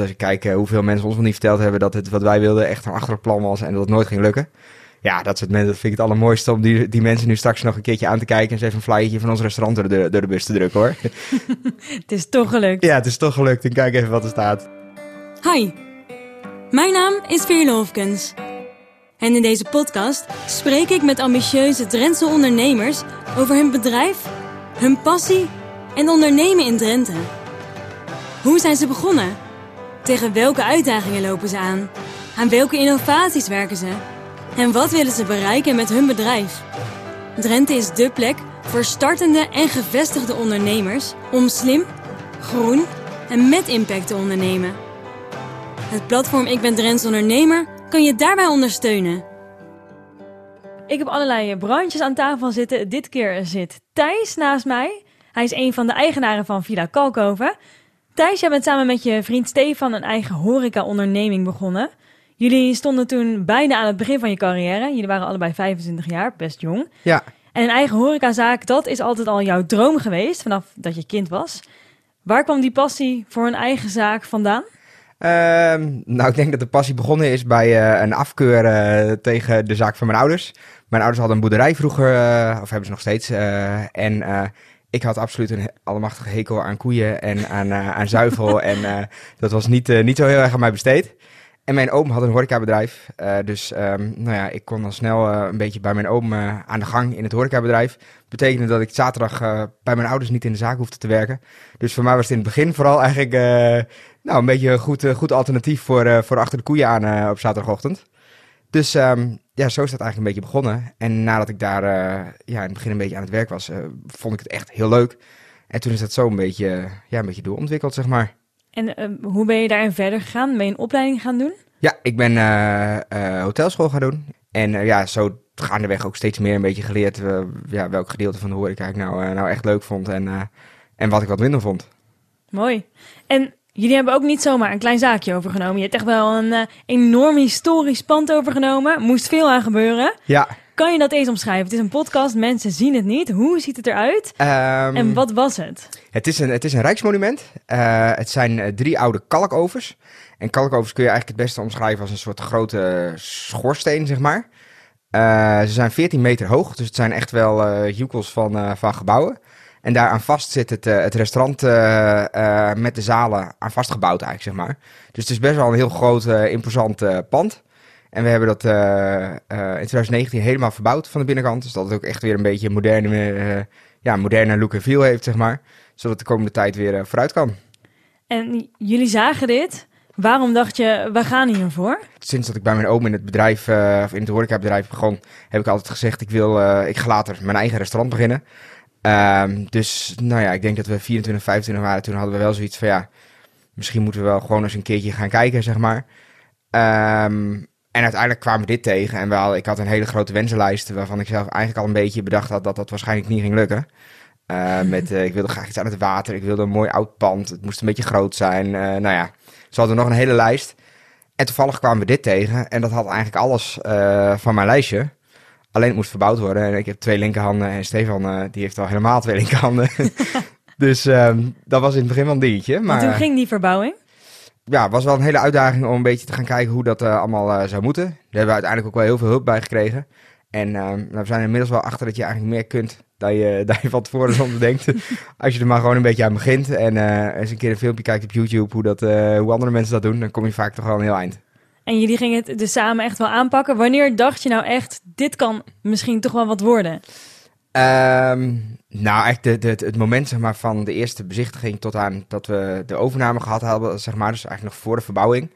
Als ik kijk hoeveel mensen ons nog niet verteld hebben dat het wat wij wilden echt een achterlijk plan was en dat het nooit ging lukken. Ja, dat, soort mensen, dat vind ik het allermooiste om die, die mensen nu straks nog een keertje aan te kijken en eens even een flyertje van ons restaurant door de, door de bus te drukken hoor. het is toch gelukt. Ja, het is toch gelukt en kijk even wat er staat. Hi, mijn naam is Veerle Hofkens. En in deze podcast spreek ik met ambitieuze Drentse ondernemers over hun bedrijf, hun passie en ondernemen in Drenthe. Hoe zijn ze begonnen? Tegen welke uitdagingen lopen ze aan? Aan welke innovaties werken ze? En wat willen ze bereiken met hun bedrijf? Drenthe is dé plek voor startende en gevestigde ondernemers om slim, groen en met impact te ondernemen. Het platform Ik ben Drents Ondernemer kan je daarbij ondersteunen. Ik heb allerlei brandjes aan tafel zitten. Dit keer zit Thijs naast mij. Hij is een van de eigenaren van Villa Kalkoven. Thijs, jij bent samen met je vriend Stefan een eigen horeca-onderneming begonnen. Jullie stonden toen bijna aan het begin van je carrière. Jullie waren allebei 25 jaar, best jong. Ja. En een eigen horecazaak, dat is altijd al jouw droom geweest, vanaf dat je kind was. Waar kwam die passie voor een eigen zaak vandaan? Ehm, nou, ik denk dat de passie begonnen is bij uh, een afkeur uh, tegen de zaak van mijn ouders. Mijn ouders hadden een boerderij vroeger, uh, of hebben ze nog steeds. en ik had absoluut een allemachtige hekel aan koeien en aan, aan zuivel. en dat was niet, niet zo heel erg aan mij besteed. En mijn oom had een horecabedrijf. Dus um, nou ja, ik kon dan snel een beetje bij mijn oom aan de gang in het horecabedrijf. Betekende dat ik zaterdag bij mijn ouders niet in de zaak hoefde te werken. Dus voor mij was het in het begin vooral eigenlijk nou, een beetje een goed, goed alternatief voor, voor achter de koeien aan op zaterdagochtend. Dus um, ja, zo is dat eigenlijk een beetje begonnen. En nadat ik daar ja, in het begin een beetje aan het werk was, vond ik het echt heel leuk. En toen is dat zo een beetje, ja, een beetje doorontwikkeld, zeg maar. En uh, hoe ben je daarin verder gegaan? Ben je een opleiding gaan doen? Ja, ik ben hotelschool gaan doen. En ja, zo gaandeweg ook steeds meer een beetje geleerd ja, welk gedeelte van de horeca ik nou, nou echt leuk vond en, en wat ik wat minder vond. Mooi. En jullie hebben ook niet zomaar een klein zaakje overgenomen. Je hebt echt wel een enorm historisch pand overgenomen. Moest veel aan gebeuren. Ja. Kan je dat eens omschrijven? Het is een podcast, mensen zien het niet. Hoe ziet het eruit? Um, en wat was het? Het is een, het is een rijksmonument. Uh, het zijn uh, drie oude kalkovers. En kalkovers kun je eigenlijk het beste omschrijven als een soort grote schoorsteen, zeg maar. Uh, ze zijn 14 meter hoog, dus het zijn echt wel joekels van, van gebouwen. En daaraan vast zit het, het restaurant met de zalen aan vastgebouwd eigenlijk, zeg maar. Dus het is best wel een heel groot, imposant pand. En we hebben dat uh, uh, in 2019 helemaal verbouwd van de binnenkant. Dus dat het ook echt weer een beetje een moderne, uh, ja, moderne look en feel heeft, zeg maar. Zodat de komende tijd weer vooruit kan. En jullie zagen dit. Waarom dacht je, we gaan hiervoor? Sinds dat ik bij mijn oom in het bedrijf, of in het horecabedrijf begon, heb ik altijd gezegd, ik wil, ik ga later mijn eigen restaurant beginnen. Um, dus nou ja, ik denk dat we 24, 25 waren. Toen hadden we wel zoiets van, ja, misschien moeten we wel gewoon eens een keertje gaan kijken, zeg maar. Um, en uiteindelijk kwamen we dit tegen. En wel, ik had een hele grote wensenlijst. Waarvan ik zelf eigenlijk al een beetje bedacht had dat dat waarschijnlijk niet ging lukken. Uh, met, uh, ik wilde graag iets aan het water. Ik wilde een mooi oud pand. Het moest een beetje groot zijn. Uh, nou ja, ze hadden nog een hele lijst. En toevallig kwamen we dit tegen. En dat had eigenlijk alles van mijn lijstje. Alleen het moest verbouwd worden. En ik heb twee linkerhanden. En Stefan, die heeft al helemaal twee linkerhanden. dus um, dat was in het begin wel een dingetje. Maar en toen ging die verbouwing? ja, was wel een hele uitdaging om een beetje te gaan kijken hoe dat uh, allemaal uh, zou moeten. Daar hebben we uiteindelijk ook wel heel veel hulp bij gekregen. En uh, nou, we zijn inmiddels wel achter dat je eigenlijk meer kunt dan je, dan je van tevoren soms denkt. Als je er maar gewoon een beetje aan begint en eens een keer een filmpje kijkt op YouTube hoe, dat, hoe andere mensen dat doen, dan kom je vaak toch wel een heel eind. En jullie gingen het dus samen echt wel aanpakken. Wanneer dacht je nou echt, dit kan misschien toch wel wat worden? Um, nou, echt de, de, het moment zeg maar, van de eerste bezichtiging tot aan dat we de overname gehad hadden, zeg maar, dus eigenlijk nog voor de verbouwing.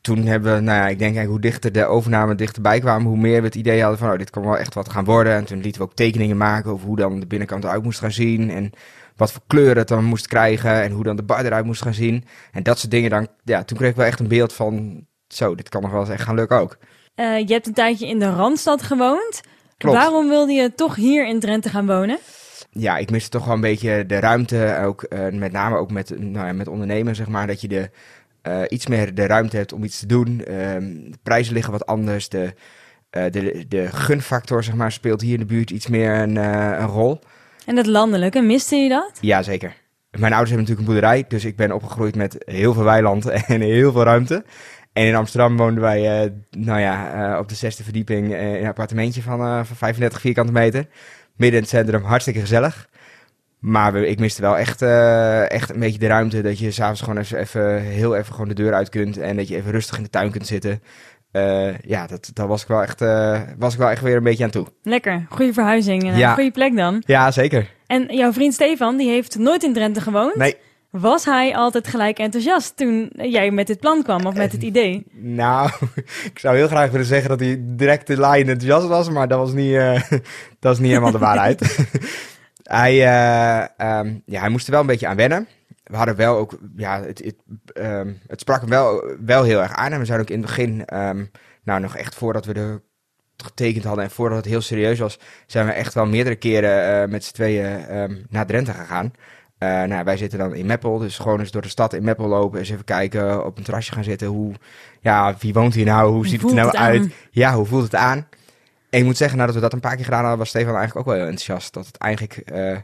Toen hebben we, nou ja, ik denk eigenlijk hoe dichter de overname dichterbij kwam, hoe meer we het idee hadden van, oh, dit kan wel echt wat gaan worden. En toen lieten we ook tekeningen maken over hoe dan de binnenkant eruit moest gaan zien en wat voor kleuren het dan moest krijgen en hoe dan de bar eruit moest gaan zien. En dat soort dingen dan, ja, toen kreeg ik wel echt een beeld van, zo, dit kan nog wel eens echt gaan lukken ook. Uh, je hebt een tijdje in de Randstad gewoond. Klopt. Waarom wilde je toch hier in Drenthe gaan wonen? Ja, ik miste toch wel een beetje de ruimte, ook uh, met name ook met, nou ja, met ondernemen, zeg maar, dat je de, uh, iets meer de ruimte hebt om iets te doen. Uh, de prijzen liggen wat anders, de, de, de gunfactor, zeg maar, speelt hier in de buurt iets meer een, een rol. En dat landelijke, miste je dat? Ja, zeker. mijn ouders hebben natuurlijk een boerderij, dus ik ben opgegroeid met heel veel weiland en heel veel ruimte. En in Amsterdam woonden wij, uh, nou ja, uh, op de zesde verdieping uh, in een appartementje van, van 35 vierkante meter. Midden in het centrum, hartstikke gezellig. Maar we, ik miste wel echt, echt een beetje de ruimte dat je s'avonds gewoon even, even, heel even gewoon de deur uit kunt. En dat je even rustig in de tuin kunt zitten. ja, dat, dat was, ik wel echt, was ik wel echt weer een beetje aan toe. Lekker, goede verhuizing en ja. goede plek dan. Ja, zeker. En jouw vriend Stefan, die heeft nooit in Drenthe gewoond. Nee. Was hij altijd gelijk enthousiast toen jij met dit plan kwam of met het idee? Nou, ik zou heel graag willen zeggen dat hij direct de lijn enthousiast was, maar dat was niet, uh, dat was niet helemaal de waarheid. hij, uh, um, ja, hij moest er wel een beetje aan wennen. We hadden wel ook, ja, het, het, um, het sprak hem wel, wel heel erg aan. En we zijn ook in het begin, um, nou nog echt voordat we de getekend hadden en voordat het heel serieus was, zijn we echt wel meerdere keren met z'n tweeën naar Drenthe gegaan. Uh, nou, wij zitten dan in Meppel, dus gewoon eens door de stad in Meppel lopen, eens even kijken, op een terrasje gaan zitten. Hoe, ja, wie woont hier nou? Hoe ziet het er nou uit? Ja, hoe voelt het aan? En ik moet zeggen, nadat we dat een paar keer gedaan hadden, was Stefan eigenlijk ook wel heel enthousiast. Dat het eigenlijk, uh,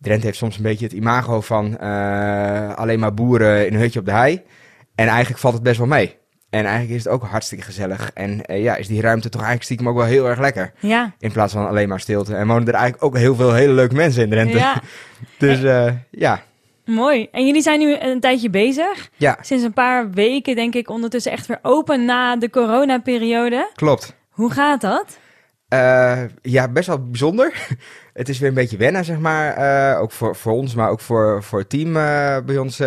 Drenthe heeft soms een beetje het imago van uh, alleen maar boeren in een hutje op de hei. En eigenlijk valt het best wel mee. En eigenlijk is het ook hartstikke gezellig. En uh, ja, is die ruimte toch eigenlijk stiekem ook wel heel erg lekker. Ja. In plaats van alleen maar stilte. En wonen er eigenlijk ook heel veel hele leuke mensen in Drenthe. Ja. dus uh, ja. Mooi. En jullie zijn nu een tijdje bezig. Ja. Sinds een paar weken denk ik ondertussen echt weer open na de coronaperiode. Klopt. Hoe gaat dat? Uh, ja, best wel bijzonder. het is weer een beetje wennen, zeg maar. Ook voor, voor ons, maar ook voor, voor het team bij ons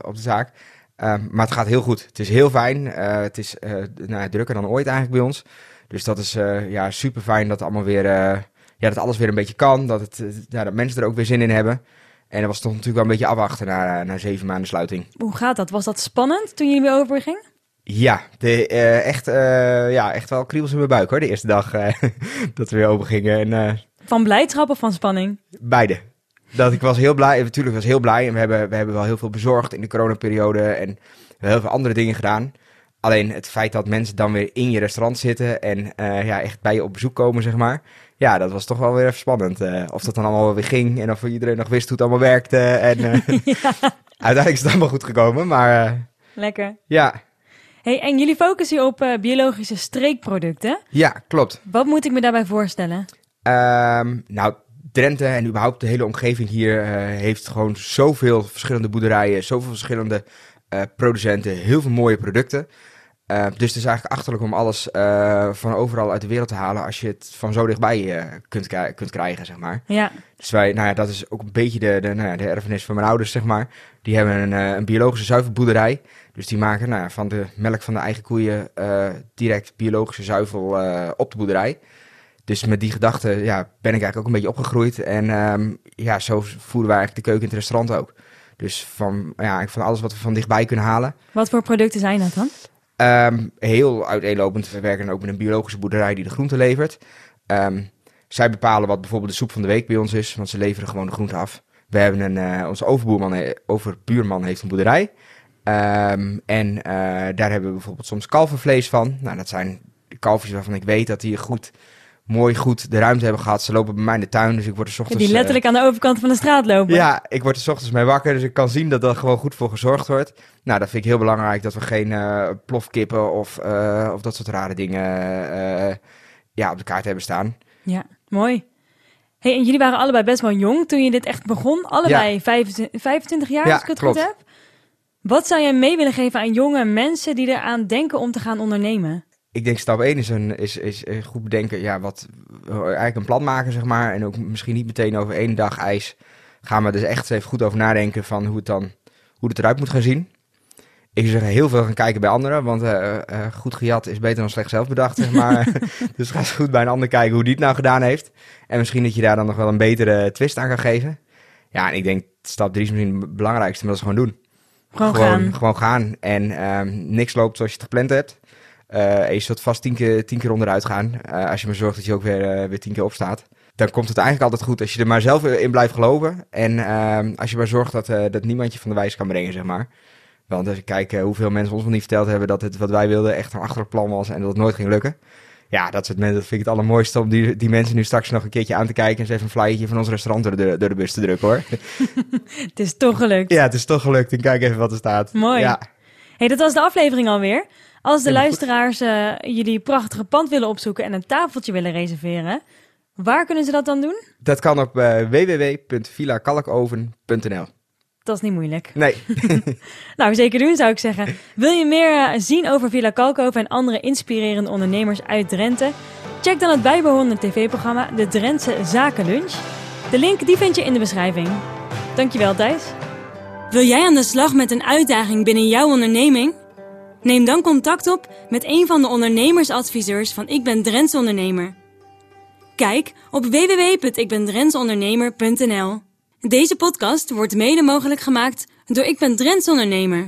op de zaak. Uh, maar het gaat heel goed. Het is heel fijn. Uh, het is uh, nou, drukker dan ooit eigenlijk bij ons. Dus dat is ja, super fijn dat, allemaal weer, ja, dat alles weer een beetje kan. Dat, het, ja, dat mensen er ook weer zin in hebben. En dat was toch natuurlijk wel een beetje afwachten na, na zeven maanden sluiting. Hoe gaat dat? Was dat spannend toen jullie weer overgingen? Ja, de, echt, ja, echt wel kriebels in mijn buik hoor, de eerste dag dat we weer open gingen. En, van blijdschap of van spanning? Beide dat ik was heel blij. Natuurlijk was heel blij. En we hebben, we hebben wel heel veel bezorgd in de coronaperiode. En we hebben heel veel andere dingen gedaan. Alleen het feit dat mensen dan weer in je restaurant zitten en uh, ja, echt bij je op bezoek komen, zeg maar. Ja, dat was toch wel weer even spannend. Uh, of dat dan allemaal weer ging en of iedereen nog wist hoe het allemaal werkte. En ja. uiteindelijk is het allemaal goed gekomen, maar... Lekker. Ja. Hey, en jullie focussen op biologische streekproducten. Ja, klopt. Wat moet ik me daarbij voorstellen? Um, nou, Drenthe en überhaupt de hele omgeving hier uh, heeft gewoon zoveel verschillende boerderijen, zoveel verschillende uh, producenten, heel veel mooie producten. Uh, dus het is eigenlijk achterlijk om alles van overal uit de wereld te halen als je het van zo dichtbij kunt, kunt krijgen, zeg maar. Ja. Dus wij, nou ja, dat is ook een beetje de, de, nou ja, de erfenis van mijn ouders, zeg maar. Die hebben een, een biologische zuivelboerderij. Dus die maken nou, van de melk van de eigen koeien direct biologische zuivel op de boerderij. Dus met die gedachte ja, ben ik eigenlijk ook een beetje opgegroeid. En um, ja, zo voeren wij eigenlijk de keuken in het restaurant ook. Dus van, ja, van alles wat we van dichtbij kunnen halen. Wat voor producten zijn dat dan? Um, heel uiteenlopend. We werken ook met een biologische boerderij die de groenten levert. Um, zij bepalen wat bijvoorbeeld de soep van de week bij ons is, want ze leveren gewoon de groenten af. We hebben een, uh, onze overboerman, overbuurman heeft een boerderij. Um, en uh, daar hebben we bijvoorbeeld soms kalvervlees van. Nou, dat zijn de kalfjes waarvan ik weet dat die goed mooi goed de ruimte hebben gehad. Ze lopen bij mij in de tuin, dus ik word er ochtends... Die letterlijk aan de overkant van de straat lopen. Ja, ik word er ochtends mee wakker, dus ik kan zien dat er gewoon goed voor gezorgd wordt. Nou, dat vind ik heel belangrijk, dat we geen uh, plofkippen of, uh, of dat soort rare dingen ja, op de kaart hebben staan. Ja, mooi. Hey, en jullie waren allebei best wel jong toen je dit echt begon. Allebei ja. 25, 25 jaar, ja, als ik het klopt. goed heb. Wat zou jij mee willen geven aan jonge mensen die eraan denken om te gaan ondernemen? Ik denk stap 1 is, een, is, is goed bedenken, ja, wat, eigenlijk een plan maken, zeg maar. En ook misschien niet meteen over één dag ijs gaan we dus echt even goed over nadenken van hoe het dan, hoe het eruit moet gaan zien. Ik zeggen, heel veel gaan kijken bij anderen, want uh, uh, goed gejat is beter dan slecht zelf bedacht, zeg maar. dus ga eens goed bij een ander kijken hoe die het nou gedaan heeft. En misschien dat je daar dan nog wel een betere twist aan kan geven. Ja, en ik denk stap 3 is misschien het belangrijkste, maar dat is gewoon doen. Gewoon, gaan. Gewoon gaan en um, niks loopt zoals je het gepland hebt. Uh, en je zult vast tien keer, tien keer onderuit gaan. Uh, als je maar zorgt dat je ook weer, uh, weer tien keer opstaat. Dan komt het eigenlijk altijd goed als je er maar zelf in blijft geloven. En ehm, als je maar zorgt dat, dat niemand je van de wijs kan brengen, zeg maar. Want als je kijkt hoeveel mensen ons nog niet verteld hebben dat het wat wij wilden echt een achterlijk plan was en dat het nooit ging lukken. ja, dat, is het, dat vind ik het allermooiste om die, die mensen nu straks nog een keertje aan te kijken en eens even een flyertje van ons restaurant door de, door de bus te drukken hoor. Het is toch gelukt. ja, het is toch gelukt en kijk even wat er staat. Mooi. Ja. Hey, dat was de aflevering alweer. Als de luisteraars eh, jullie prachtige pand willen opzoeken en een tafeltje willen reserveren, waar kunnen ze dat dan doen? Dat kan op uh, www.villakalkoven.nl. Dat is niet moeilijk. Nee. Nou, zeker doen zou ik zeggen. Wil je meer eh, zien over Villa Kalkoven en andere inspirerende ondernemers uit Drenthe? Check dan het bijbehorende tv-programma De Drentse Zakenlunch. De link die vind je in de beschrijving. Dankjewel Thijs. Wil jij aan de slag met een uitdaging binnen jouw onderneming? Neem dan contact op met een van de ondernemersadviseurs van Ik ben Drentse Ondernemer. Kijk op www.ikbendrentsondernemer.nl Deze podcast wordt mede mogelijk gemaakt door Ik ben Drentse Ondernemer.